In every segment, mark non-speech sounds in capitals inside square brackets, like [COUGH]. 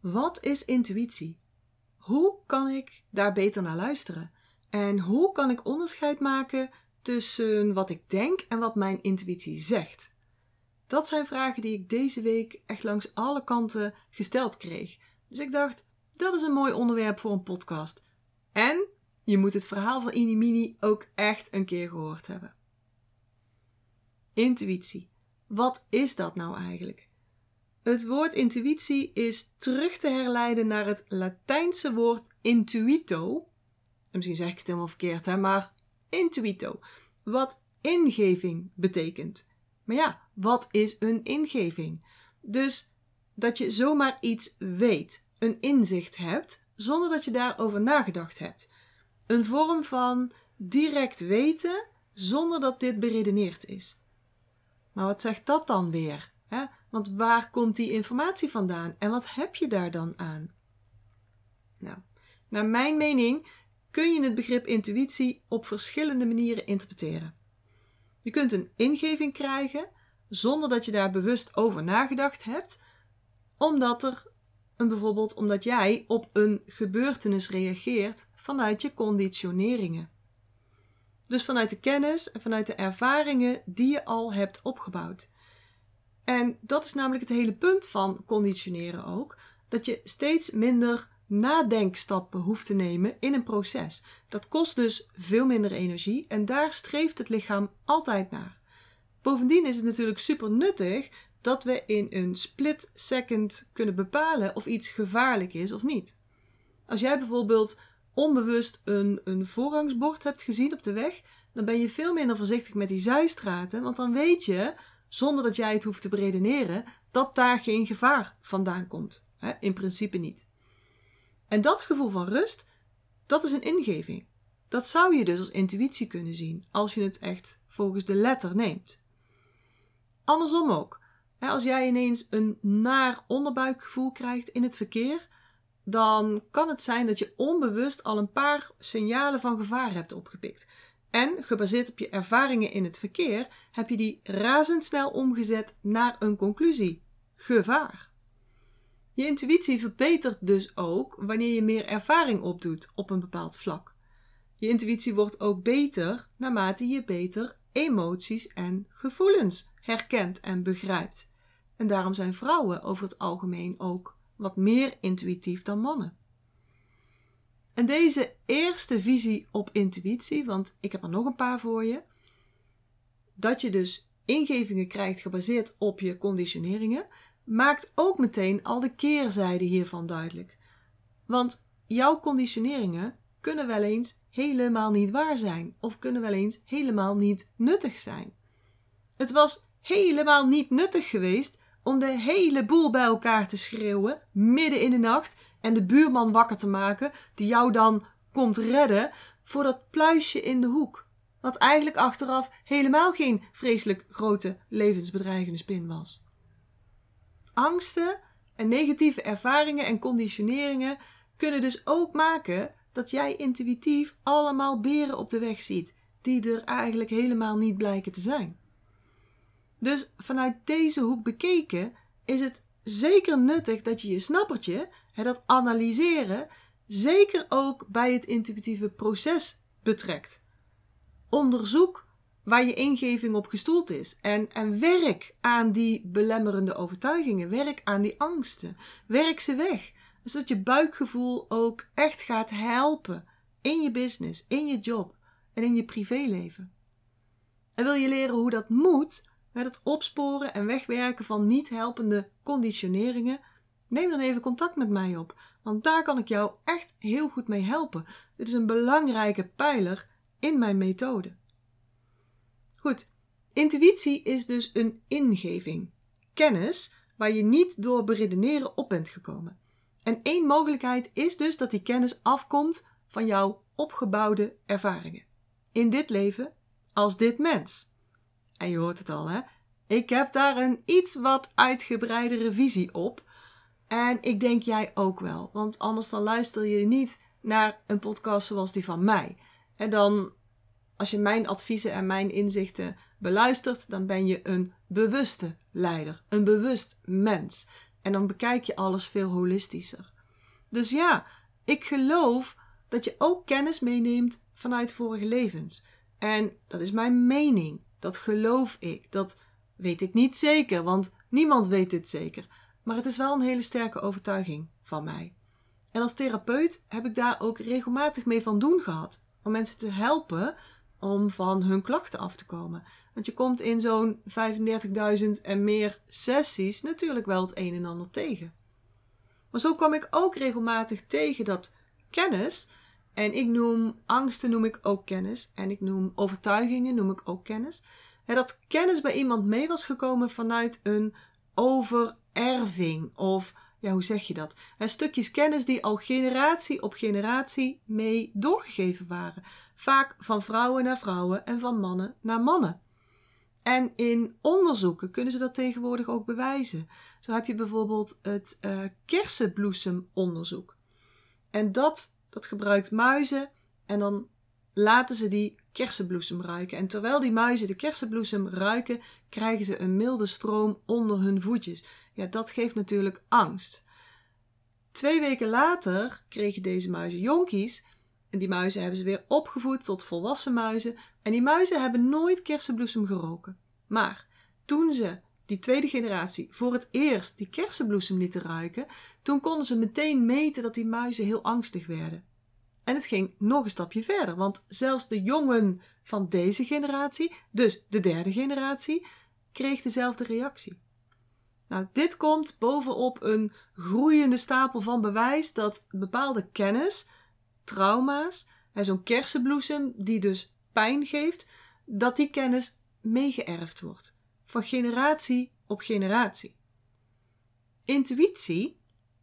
Wat is intuïtie? Hoe kan ik daar beter naar luisteren? En hoe kan ik onderscheid maken tussen wat ik denk en wat mijn intuïtie zegt? Dat zijn vragen die ik deze week echt langs alle kanten gesteld kreeg. Dus ik dacht, dat is een mooi onderwerp voor een podcast. En je moet het verhaal van Inimini ook echt een keer gehoord hebben. Intuïtie. Wat is dat nou eigenlijk? Het woord intuïtie is terug te herleiden naar het Latijnse woord intuito. En misschien zeg ik het helemaal verkeerd, hè, maar intuito. Wat ingeving betekent. Maar ja, wat is een ingeving? Dus dat je zomaar iets weet, een inzicht hebt, zonder dat je daarover nagedacht hebt. Een vorm van direct weten zonder dat dit beredeneerd is. Maar wat zegt dat dan weer? Hè? Want waar komt die informatie vandaan en wat heb je daar dan aan? Nou, naar mijn mening kun je het begrip intuïtie op verschillende manieren interpreteren. Je kunt een ingeving krijgen zonder dat je daar bewust over nagedacht hebt, omdat er een bijvoorbeeld omdat jij op een gebeurtenis reageert vanuit je conditioneringen. Dus vanuit de kennis en vanuit de ervaringen die je al hebt opgebouwd. En dat is namelijk het hele punt van conditioneren ook: dat je steeds minder nadenkstappen hoeft te nemen in een proces. Dat kost dus veel minder energie en daar streeft het lichaam altijd naar. Bovendien is het natuurlijk super nuttig dat we in een split second kunnen bepalen of iets gevaarlijk is of niet. Als jij bijvoorbeeld onbewust een, een voorrangsbord hebt gezien op de weg, dan ben je veel minder voorzichtig met die zijstraten, want dan weet je, zonder dat jij het hoeft te beredeneren, dat daar geen gevaar vandaan komt. in principe niet. En dat gevoel van rust, dat is een ingeving. Dat zou je dus als intuïtie kunnen zien, als je het echt volgens de letter neemt. Andersom ook. Als jij ineens een naar onderbuikgevoel krijgt in het verkeer, dan kan het zijn dat je onbewust al een paar signalen van gevaar hebt opgepikt. En gebaseerd op je ervaringen in het verkeer heb je die razendsnel omgezet naar een conclusie: gevaar. Je intuïtie verbetert dus ook wanneer je meer ervaring opdoet op een bepaald vlak. Je intuïtie wordt ook beter naarmate je beter emoties en gevoelens herkent en begrijpt. En daarom zijn vrouwen over het algemeen ook wat meer intuïtief dan mannen. En deze eerste visie op intuïtie, want ik heb er nog een paar voor je, dat je dus ingevingen krijgt gebaseerd op je conditioneringen, maakt ook meteen al de keerzijde hiervan duidelijk. Want jouw conditioneringen kunnen wel eens helemaal niet waar zijn of kunnen wel eens helemaal niet nuttig zijn. Het was helemaal niet nuttig geweest om de hele boel bij elkaar te schreeuwen midden in de nacht en de buurman wakker te maken die jou dan komt redden voor dat pluisje in de hoek. Wat eigenlijk achteraf helemaal geen vreselijk grote levensbedreigende spin was. Angsten en negatieve ervaringen en conditioneringen kunnen dus ook maken dat jij intuïtief allemaal beren op de weg ziet, die er eigenlijk helemaal niet blijken te zijn. Dus vanuit deze hoek bekeken is het zeker nuttig dat je je snappertje, dat analyseren, zeker ook bij het intuïtieve proces betrekt. Onderzoek waar je ingeving op gestoeld is. En, en werk aan die belemmerende overtuigingen. Werk aan die angsten. Werk ze weg. Zodat je buikgevoel ook echt gaat helpen in je business, in je job en in je privéleven. En wil je leren hoe dat moet, met het opsporen en wegwerken van niet helpende conditioneringen, neem dan even contact met mij op, want daar kan ik jou echt heel goed mee helpen. Dit is een belangrijke pijler in mijn methode. Goed, intuïtie is dus een ingeving, kennis waar je niet door beredeneren op bent gekomen. En één mogelijkheid is dus dat die kennis afkomt van jouw opgebouwde ervaringen. In dit leven als dit mens. En je hoort het al, hè? Ik heb daar een iets wat uitgebreidere visie op. En ik denk jij ook wel. Want anders dan luister je niet naar een podcast zoals die van mij. En dan, als je mijn adviezen en mijn inzichten beluistert, dan ben je een bewuste leider. Een bewust mens. En dan bekijk je alles veel holistischer. Dus ja, ik geloof dat je ook kennis meeneemt vanuit vorige levens. En dat is mijn mening. Dat geloof ik. Dat weet ik niet zeker, want niemand weet dit zeker. Maar het is wel een hele sterke overtuiging van mij. En als therapeut heb ik daar ook regelmatig mee van doen gehad. Om mensen te helpen om van hun klachten af te komen. Want je komt in zo'n 35.000 en meer sessies natuurlijk wel het een en ander tegen. Maar zo kwam ik ook regelmatig tegen dat kennis, en ik noem angsten noem ik ook kennis, en ik noem overtuigingen noem ik ook kennis, hè, dat kennis bij iemand mee was gekomen vanuit een overerving of ja, hoe zeg je dat? Stukjes kennis die al generatie op generatie mee doorgegeven waren. Vaak van vrouwen naar vrouwen en van mannen naar mannen. En in onderzoeken kunnen ze dat tegenwoordig ook bewijzen. Zo heb je bijvoorbeeld het uh, kersenbloesemonderzoek. En dat, dat gebruikt muizen en dan laten ze die kersenbloesem ruiken. En terwijl die muizen de kersenbloesem ruiken, krijgen ze een milde stroom onder hun voetjes. Ja, dat geeft natuurlijk angst. Twee weken later kregen deze muizen jonkies. En die muizen hebben ze weer opgevoed tot volwassen muizen. En die muizen hebben nooit kersenbloesem geroken. Maar toen ze die tweede generatie voor het eerst die kersenbloesem lieten ruiken, toen konden ze meteen meten dat die muizen heel angstig werden. En het ging nog een stapje verder, want zelfs de jongen van deze generatie, dus de derde generatie, kreeg dezelfde reactie. Nou, dit komt bovenop een groeiende stapel van bewijs dat bepaalde kennis, trauma's, en zo'n kersenbloesem die dus pijn geeft, dat die kennis meegeërfd wordt, van generatie op generatie. Intuïtie,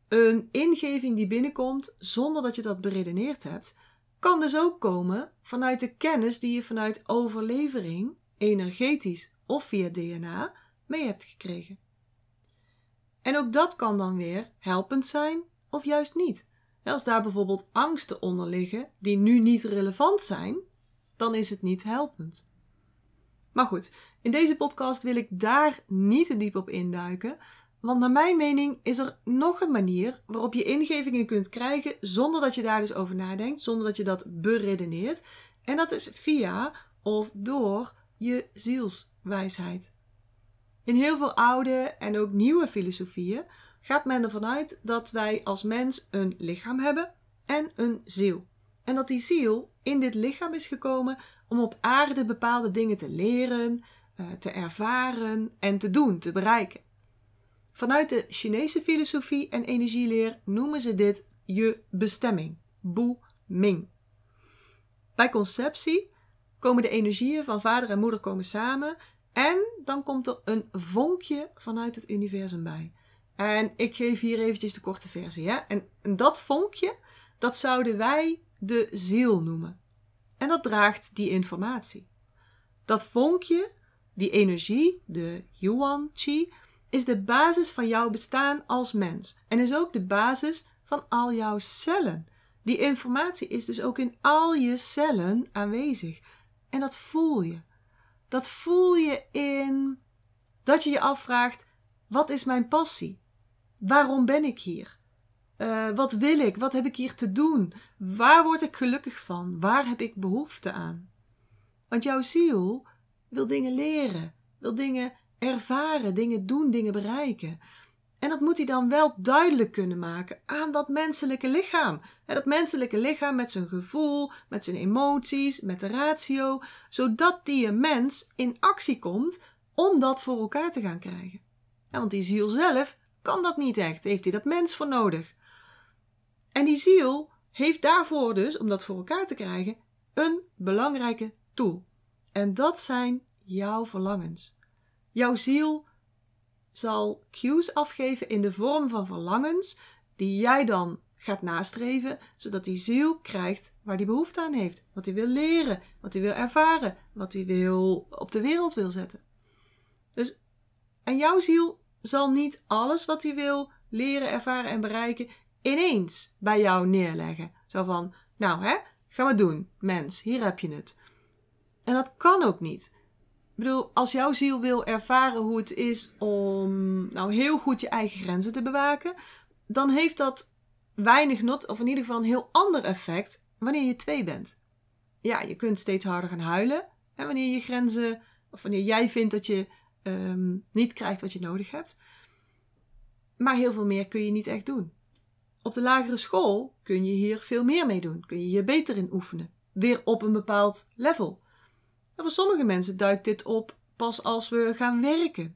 een ingeving die binnenkomt zonder dat je dat beredeneerd hebt, kan dus ook komen vanuit de kennis die je vanuit overlevering, energetisch of via DNA, mee hebt gekregen. En ook dat kan dan weer helpend zijn of juist niet. Als daar bijvoorbeeld angsten onder liggen die nu niet relevant zijn, dan is het niet helpend. Maar goed, in deze podcast wil ik daar niet te diep op induiken, want naar mijn mening is er nog een manier waarop je ingevingen kunt krijgen zonder dat je daar dus over nadenkt, zonder dat je dat beredeneert. En dat is via of door je zielswijsheid. In heel veel oude en ook nieuwe filosofieën gaat men ervan uit dat wij als mens een lichaam hebben en een ziel. En dat die ziel in dit lichaam is gekomen om op aarde bepaalde dingen te leren, eh, te ervaren en te doen, te bereiken. Vanuit de Chinese filosofie en energieleer noemen ze dit je bestemming, Bu Ming. Bij conceptie komen de energieën van vader en moeder komen samen en dan komt er een vonkje vanuit het universum bij. En ik geef hier eventjes de korte versie. Hè? En, dat vonkje, dat zouden wij de ziel noemen. En dat draagt die informatie. Dat vonkje, die energie, de yuan chi, is de basis van jouw bestaan als mens. En is ook de basis van al jouw cellen. Die informatie is dus ook in al je cellen aanwezig. En dat voel je. Dat voel je in dat je je afvraagt: wat is mijn passie? Waarom ben ik hier? Uh, wat wil ik? Wat heb ik hier te doen? Waar word ik gelukkig van? Waar heb ik behoefte aan? Want jouw ziel wil dingen leren, wil dingen ervaren, dingen doen, dingen bereiken. En dat moet hij dan wel duidelijk kunnen maken aan dat menselijke lichaam. Dat menselijke lichaam met zijn gevoel, met zijn emoties, met de ratio, zodat die mens in actie komt om dat voor elkaar te gaan krijgen. want die ziel zelf kan dat niet echt, heeft hij dat mens voor nodig. En die ziel heeft daarvoor dus, om dat voor elkaar te krijgen, een belangrijke tool. En dat zijn jouw verlangens. Jouw ziel zal cues afgeven in de vorm van verlangens die jij dan gaat nastreven, zodat die ziel krijgt waar die behoefte aan heeft, wat hij wil leren, wat hij wil ervaren, wat hij wil op de wereld wil zetten. Dus en jouw ziel zal niet alles wat hij wil leren, ervaren en bereiken ineens bij jou neerleggen. Zo van, nou hè, ga maar doen, mens, hier heb je het. En dat kan ook niet. Ik bedoel, als jouw ziel wil ervaren hoe het is om nou heel goed je eigen grenzen te bewaken, dan heeft dat weinig not, of in ieder geval een heel ander effect wanneer je twee bent. Ja, je kunt steeds harder gaan huilen wanneer je grenzen, of wanneer jij vindt dat je um, niet krijgt wat je nodig hebt. Maar heel veel meer kun je niet echt doen. Op de lagere school kun je hier veel meer mee doen. Kun je hier beter in oefenen. Weer op een bepaald level. En voor sommige mensen duikt dit op pas als we gaan werken.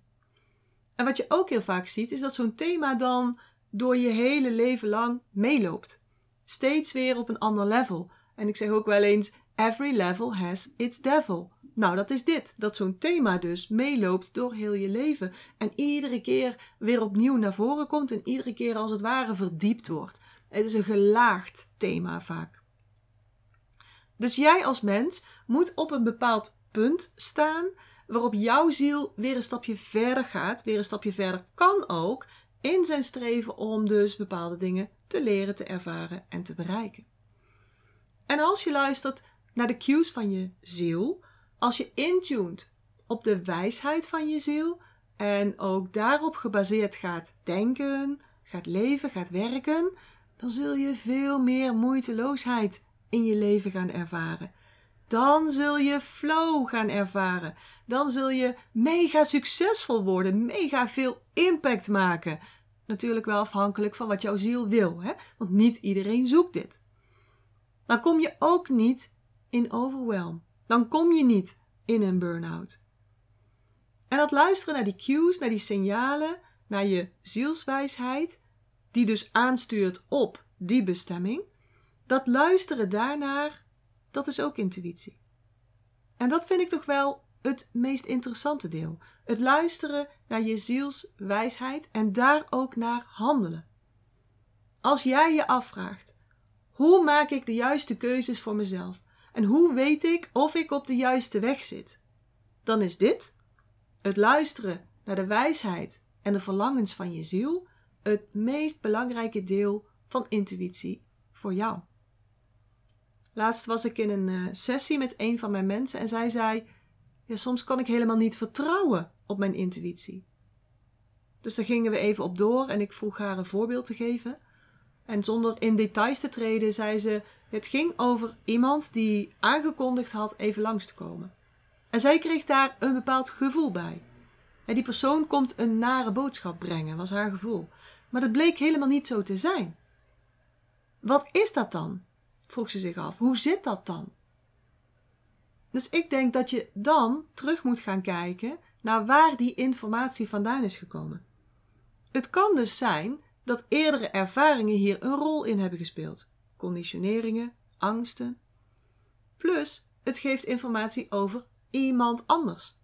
En wat je ook heel vaak ziet, is dat zo'n thema dan door je hele leven lang meeloopt. Steeds weer op een ander level. En ik zeg ook wel eens: every level has its devil. Nou, dat is dit. Dat zo'n thema dus meeloopt door heel je leven. En iedere keer weer opnieuw naar voren komt en iedere keer als het ware verdiept wordt. Het is een gelaagd thema vaak. Dus jij als mens moet op een bepaald punt staan waarop jouw ziel weer een stapje verder gaat, weer een stapje verder kan ook, in zijn streven om dus bepaalde dingen te leren, te ervaren en te bereiken. En als je luistert naar de cues van je ziel, als je intuned op de wijsheid van je ziel en ook daarop gebaseerd gaat denken, gaat leven, gaat werken, dan zul je veel meer moeiteloosheid in je leven gaan ervaren. Dan zul je flow gaan ervaren. Dan zul je mega succesvol worden, mega veel impact maken. Natuurlijk wel afhankelijk van wat jouw ziel wil, hè? want niet iedereen zoekt dit. Dan kom je ook niet in overwhelm dan kom je niet in een burn-out. En dat luisteren naar die cues, naar die signalen, naar je zielswijsheid, die dus aanstuurt op die bestemming, dat luisteren daarnaar, dat is ook intuïtie. En dat vind ik toch wel het meest interessante deel. Het luisteren naar je zielswijsheid en daar ook naar handelen. Als jij je afvraagt: hoe maak ik de juiste keuzes voor mezelf? En hoe weet ik of ik op de juiste weg zit? Dan is dit, het luisteren naar de wijsheid en de verlangens van je ziel, het meest belangrijke deel van intuïtie voor jou. Laatst was ik in een uh, sessie met een van mijn mensen en zij zei: ja, soms kan ik helemaal niet vertrouwen op mijn intuïtie. Dus daar gingen we even op door en ik vroeg haar een voorbeeld te geven. En zonder in details te treden, zei ze: het ging over iemand die aangekondigd had even langs te komen. En zij kreeg daar een bepaald gevoel bij. Die persoon komt een nare boodschap brengen, was haar gevoel. Maar dat bleek helemaal niet zo te zijn. Wat is dat dan? vroeg ze zich af. Hoe zit dat dan? Dus ik denk dat je dan terug moet gaan kijken naar waar die informatie vandaan is gekomen. Het kan dus zijn dat eerdere ervaringen hier een rol in hebben gespeeld conditioneringen, angsten. Plus, het geeft informatie over iemand anders.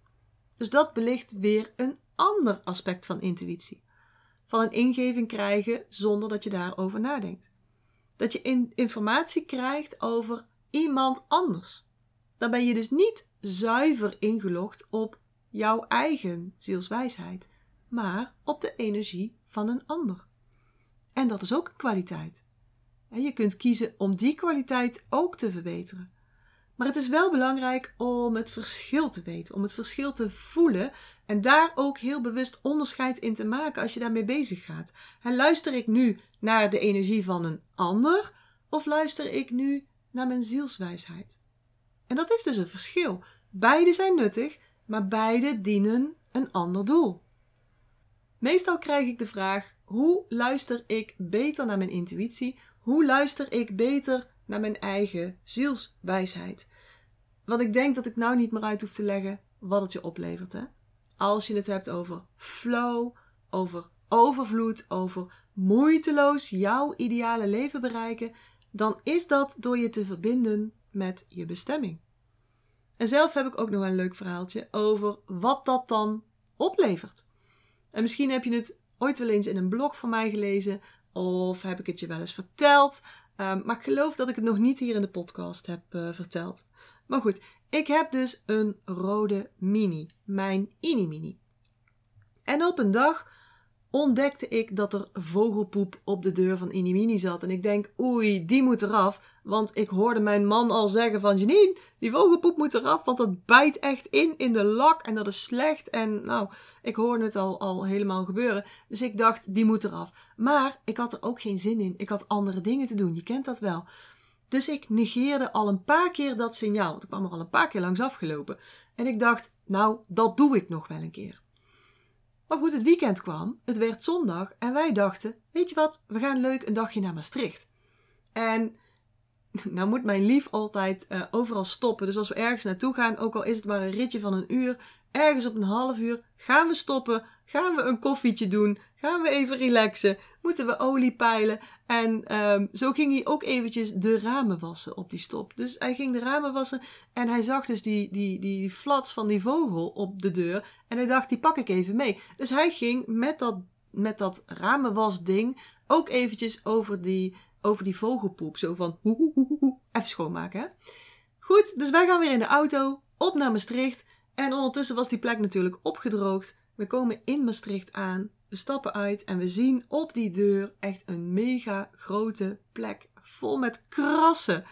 Dus dat belicht weer een ander aspect van intuïtie. Van een ingeving krijgen zonder dat je daarover nadenkt. Dat je informatie krijgt over iemand anders. Dan ben je dus niet zuiver ingelogd op jouw eigen zielswijsheid, maar op de energie van een ander. En dat is ook een kwaliteit. Je kunt kiezen om die kwaliteit ook te verbeteren. Maar het is wel belangrijk om het verschil te weten, om het verschil te voelen en daar ook heel bewust onderscheid in te maken als je daarmee bezig gaat. Luister ik nu naar de energie van een ander of luister ik nu naar mijn zielswijsheid? En dat is dus een verschil. Beide zijn nuttig, maar beide dienen een ander doel. Meestal krijg ik de vraag: hoe luister ik beter naar mijn intuïtie? Hoe luister ik beter naar mijn eigen zielswijsheid? Want ik denk dat ik nou niet meer uit hoef te leggen wat het je oplevert. Hè? Als je het hebt over flow, over overvloed, over moeiteloos jouw ideale leven bereiken, dan is dat door je te verbinden met je bestemming. En zelf heb ik ook nog een leuk verhaaltje over wat dat dan oplevert. En misschien heb je het ooit wel eens in een blog van mij gelezen of heb ik het je wel eens verteld? Um, maar ik geloof dat ik het nog niet hier in de podcast heb uh, verteld. Maar goed, ik heb dus een rode mini. Mijn Ini-mini. En op een dag ontdekte ik dat er vogelpoep op de deur van Inimini zat. En ik denk, oei, die moet eraf. Want ik hoorde mijn man al zeggen van, Janine, die vogelpoep moet eraf. Want dat bijt echt in, in de lak. En dat is slecht. En nou, ik hoorde het al, al helemaal gebeuren. Dus ik dacht, die moet eraf. Maar ik had er ook geen zin in. Ik had andere dingen te doen. Je kent dat wel. Dus ik negeerde al een paar keer dat signaal. Want ik kwam er al een paar keer langs afgelopen. En ik dacht, nou, dat doe ik nog wel een keer. Maar goed, het weekend kwam, het werd zondag en wij dachten: weet je wat, we gaan leuk een dagje naar Maastricht. En [LAUGHS] nou moet mijn lief altijd uh, overal stoppen. Dus als we ergens naartoe gaan, ook al is het maar een ritje van een uur, ergens op een half uur, gaan we stoppen, gaan we een koffietje doen, gaan we even relaxen, moeten we olie peilen. En um, zo ging hij ook eventjes de ramen wassen op die stop. Dus hij ging de ramen wassen en hij zag dus die, die, die flats van die vogel op de deur. En hij dacht, die pak ik even mee. Dus hij ging met dat, met dat ramenwasding ook eventjes over die, over die vogelpoep. Zo van, even schoonmaken hè. Goed, dus wij gaan weer in de auto, op naar Maastricht. En ondertussen was die plek natuurlijk opgedroogd. We komen in Maastricht aan, we stappen uit en we zien op die deur echt een mega grote plek vol met krassen.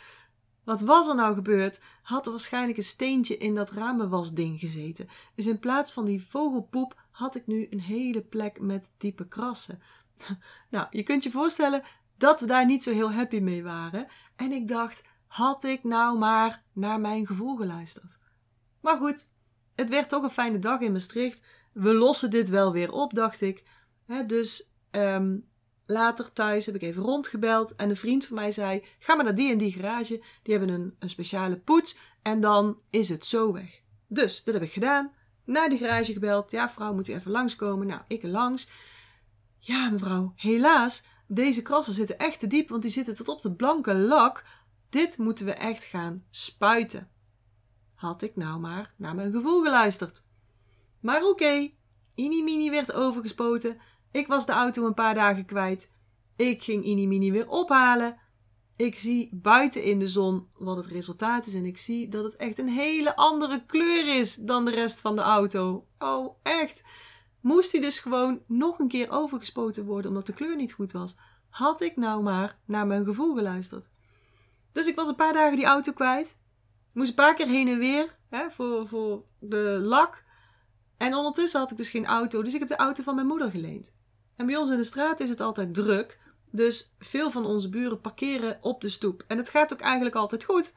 Wat was er nou gebeurd? Had er waarschijnlijk een steentje in dat ramenwasding gezeten. Dus in plaats van die vogelpoep had ik nu een hele plek met diepe krassen. [LAUGHS] Nou, je kunt je voorstellen dat we daar niet zo heel happy mee waren. En ik dacht, had ik nou maar naar mijn gevoel geluisterd. Maar goed, het werd toch een fijne dag in Maastricht. We lossen dit wel weer op, dacht ik. dus um, later thuis heb ik even rondgebeld. En een vriend van mij zei: Ga maar naar die en die garage. Die hebben een, een speciale poets. En dan is het zo weg. Dus dat heb ik gedaan. Naar die garage gebeld. Ja, vrouw, moet u even langskomen? Nou, ik langs. Ja, mevrouw, helaas. Deze krassen zitten echt te diep, want die zitten tot op de blanke lak. Dit moeten we echt gaan spuiten had ik nou maar naar mijn gevoel geluisterd. Maar oké, Inimini werd overgespoten. Ik was de auto een paar dagen kwijt. Ik ging Inimini weer ophalen. Ik zie buiten in de zon wat het resultaat is en ik zie dat het echt een hele andere kleur is dan de rest van de auto. Oh, echt. Moest hij dus gewoon nog een keer overgespoten worden omdat de kleur niet goed was? Had ik nou maar naar mijn gevoel geluisterd? Dus ik was een paar dagen die auto kwijt moest een paar keer heen en weer hè, voor, voor de lak. En ondertussen had ik dus geen auto, dus ik heb de auto van mijn moeder geleend. En bij ons in de straat is het altijd druk. Dus veel van onze buren parkeren op de stoep. En het gaat ook eigenlijk altijd goed.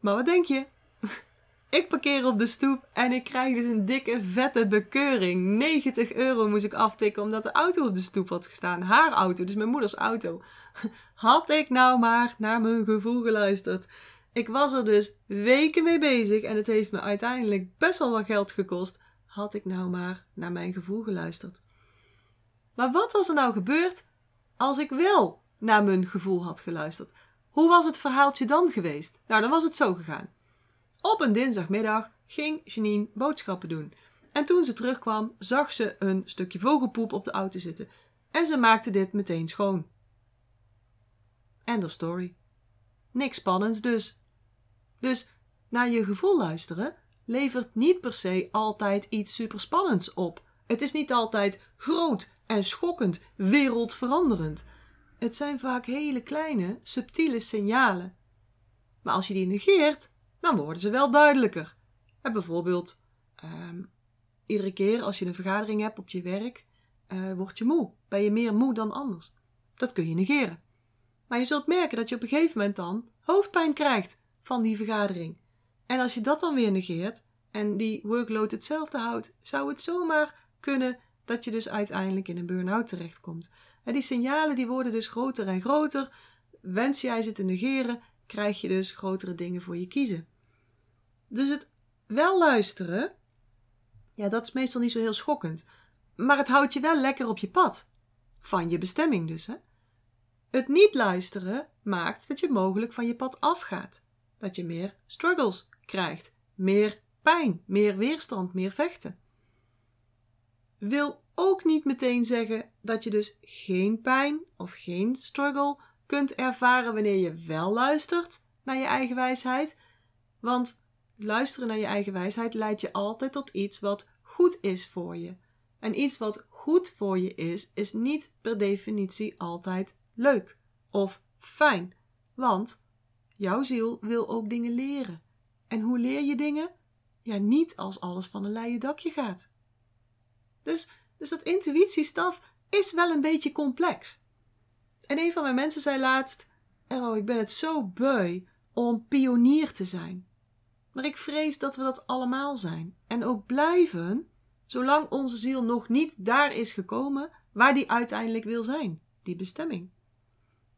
Maar wat denk je? [LAUGHS] ik parkeer op de stoep en ik krijg dus een dikke vette bekeuring. 90 euro moest ik aftikken omdat de auto op de stoep had gestaan. Haar auto, dus mijn moeders auto. [LAUGHS] Had ik nou maar naar mijn gevoel geluisterd. Ik was er dus weken mee bezig en het heeft me uiteindelijk best wel wat geld gekost. Had ik nou maar naar mijn gevoel geluisterd. Maar wat was er nou gebeurd als ik wel naar mijn gevoel had geluisterd? Hoe was het verhaaltje dan geweest? Nou, dan was het zo gegaan. Op een dinsdagmiddag ging Janine boodschappen doen. En toen ze terugkwam, zag ze een stukje vogelpoep op de auto zitten. En ze maakte dit meteen schoon. End of story. Niks spannends dus. Dus naar je gevoel luisteren levert niet per se altijd iets superspannends op. Het is niet altijd groot en schokkend, wereldveranderend. Het zijn vaak hele kleine, subtiele signalen. Maar als je die negeert, dan worden ze wel duidelijker. Bijvoorbeeld, ehm, iedere keer als je een vergadering hebt op je werk, uh, word je moe. Ben je meer moe dan anders. Dat kun je negeren. Maar je zult merken dat je op een gegeven moment dan hoofdpijn krijgt van die vergadering. En als je dat dan weer negeert en die workload hetzelfde houdt, zou het zomaar kunnen dat je dus uiteindelijk in een burn-out terechtkomt. En die signalen die worden dus groter en groter. Wens jij ze te negeren, krijg je dus grotere dingen voor je kiezen. Dus het wel luisteren, ja, dat is meestal niet zo heel schokkend. Maar het houdt je wel lekker op je pad. Van je bestemming dus, hè? Het niet luisteren maakt dat je mogelijk van je pad afgaat dat je meer struggles krijgt, meer pijn, meer weerstand, meer vechten. Wil ook niet meteen zeggen dat je dus geen pijn of geen struggle kunt ervaren wanneer je wel luistert naar je eigen wijsheid. Want luisteren naar je eigen wijsheid leidt je altijd tot iets wat goed is voor je. En iets wat goed voor je is, is niet per definitie altijd leuk of fijn. Want jouw ziel wil ook dingen leren. En hoe leer je dingen? Ja, niet als alles van een leien dakje gaat. Dus, dus dat intuïtiestaf is wel een beetje complex. En een van mijn mensen zei laatst: Oh, ik ben het zo beu om pionier te zijn. Maar ik vrees dat we dat allemaal zijn en ook blijven, zolang onze ziel nog niet daar is gekomen waar die uiteindelijk wil zijn, die bestemming.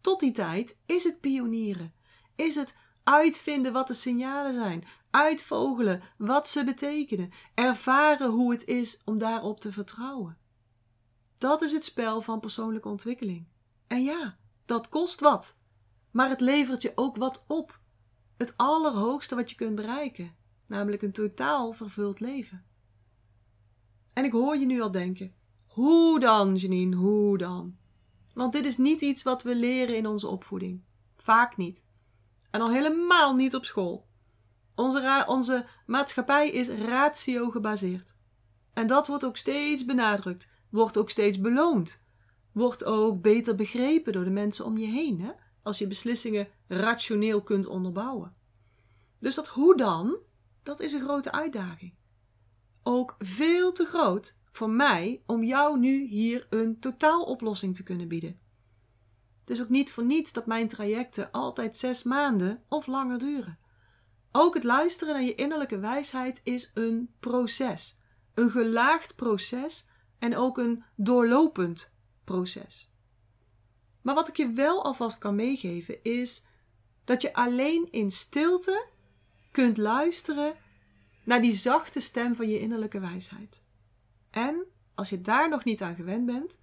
Tot die tijd is het pionieren, is het uitvinden wat de signalen zijn, uitvogelen wat ze betekenen, ervaren hoe het is om daarop te vertrouwen. Dat is het spel van persoonlijke ontwikkeling. En ja, dat kost wat, maar het levert je ook wat op. Het allerhoogste wat je kunt bereiken, namelijk een totaal vervuld leven. En ik hoor je nu al denken: hoe dan, Janine, hoe dan? Want dit is niet iets wat we leren in onze opvoeding. Vaak niet. En al helemaal niet op school. Onze, onze maatschappij is ratio gebaseerd. En dat wordt ook steeds benadrukt, wordt ook steeds beloond, wordt ook beter begrepen door de mensen om je heen, hè? als je beslissingen rationeel kunt onderbouwen. Dus dat hoe dan, dat is een grote uitdaging. Ook veel te groot voor mij om jou nu hier een totaaloplossing te kunnen bieden. Is ook niet voor niets dat mijn trajecten altijd zes maanden of langer duren. Ook het luisteren naar je innerlijke wijsheid is een proces. Een gelaagd proces en ook een doorlopend proces. Maar wat ik je wel alvast kan meegeven is dat je alleen in stilte kunt luisteren naar die zachte stem van je innerlijke wijsheid. En als je daar nog niet aan gewend bent,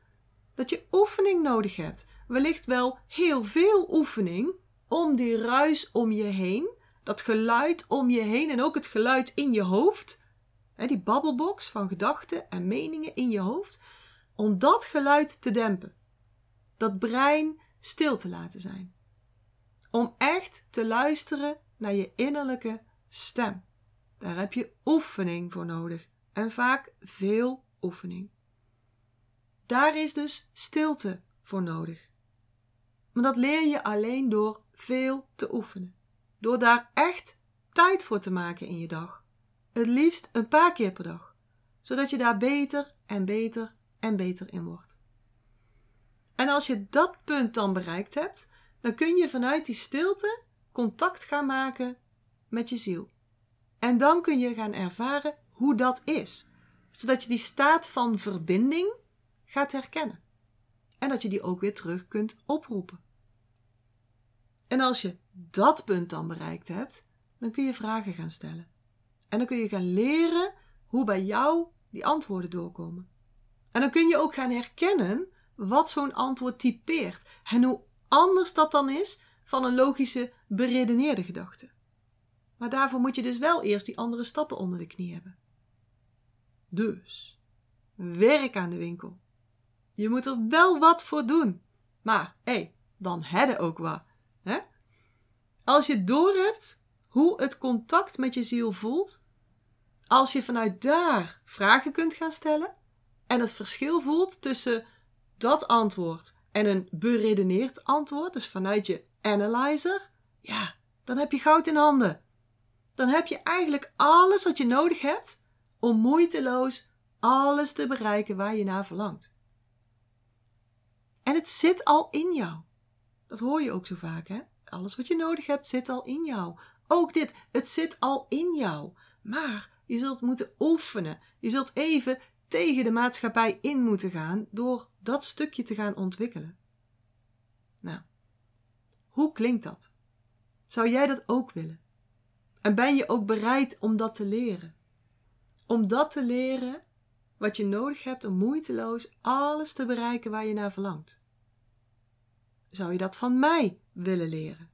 dat je oefening nodig hebt. Wellicht wel heel veel oefening om die ruis om je heen dat geluid om je heen en ook het geluid in je hoofd, die babbelbox van gedachten en meningen in je hoofd, om dat geluid te dempen. Dat brein stil te laten zijn. Om echt te luisteren naar je innerlijke stem. Daar heb je oefening voor nodig en vaak veel oefening. Daar is dus stilte voor nodig. Maar dat leer je alleen door veel te oefenen. Door daar echt tijd voor te maken in je dag. Het liefst een paar keer per dag. Zodat je daar beter en beter en beter in wordt. En als je dat punt dan bereikt hebt, dan kun je vanuit die stilte contact gaan maken met je ziel. En dan kun je gaan ervaren hoe dat is, zodat je die staat van verbinding gaat herkennen. En dat je die ook weer terug kunt oproepen. En als je dat punt dan bereikt hebt, dan kun je vragen gaan stellen. En dan kun je gaan leren hoe bij jou die antwoorden doorkomen. En dan kun je ook gaan herkennen wat zo'n antwoord typeert en hoe anders dat dan is van een logische, beredeneerde gedachte. Maar daarvoor moet je dus wel eerst die andere stappen onder de knie hebben. Dus, werk aan de winkel. Je moet er wel wat voor doen. Maar, hé, hey, dan hadden ook wat. Hè? Als je doorhebt hoe het contact met je ziel voelt, als je vanuit daar vragen kunt gaan stellen en het verschil voelt tussen dat antwoord en een beredeneerd antwoord, dus vanuit je analyzer, ja, dan heb je goud in handen. Dan heb je eigenlijk alles wat je nodig hebt om moeiteloos alles te bereiken waar je naar verlangt. En het zit al in jou. Dat hoor je ook zo vaak, hè? Alles wat je nodig hebt zit al in jou. Ook dit, het zit al in jou. Maar je zult moeten oefenen. Je zult even tegen de maatschappij in moeten gaan door dat stukje te gaan ontwikkelen. Nou, hoe klinkt dat? Zou jij dat ook willen? En ben je ook bereid om dat te leren? Om dat te leren wat je nodig hebt om moeiteloos alles te bereiken waar je naar verlangt. Zou je dat van mij willen leren?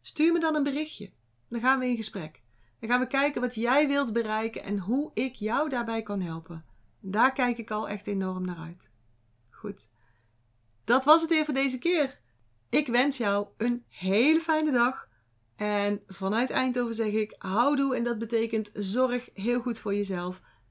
Stuur me dan een berichtje. Dan gaan we in gesprek. Dan gaan we kijken wat jij wilt bereiken en hoe ik jou daarbij kan helpen. Daar kijk ik al echt enorm naar uit. Goed. Dat was het weer voor deze keer. Ik wens jou een hele fijne dag. En vanuit Eindhoven zeg ik houdoe en dat betekent zorg heel goed voor jezelf.